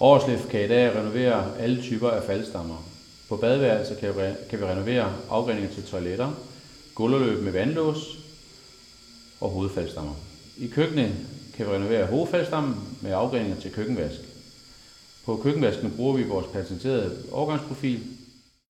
Årslev kan i dag renovere alle typer af faldstammer. På badeværelser kan, kan vi renovere afgreninger til toiletter, gulvløb med vandlås og hovedfaldstammer. I køkkenet kan vi renovere hovedfaldstammen med afgreninger til køkkenvask. På køkkenvasken bruger vi vores patenterede overgangsprofil,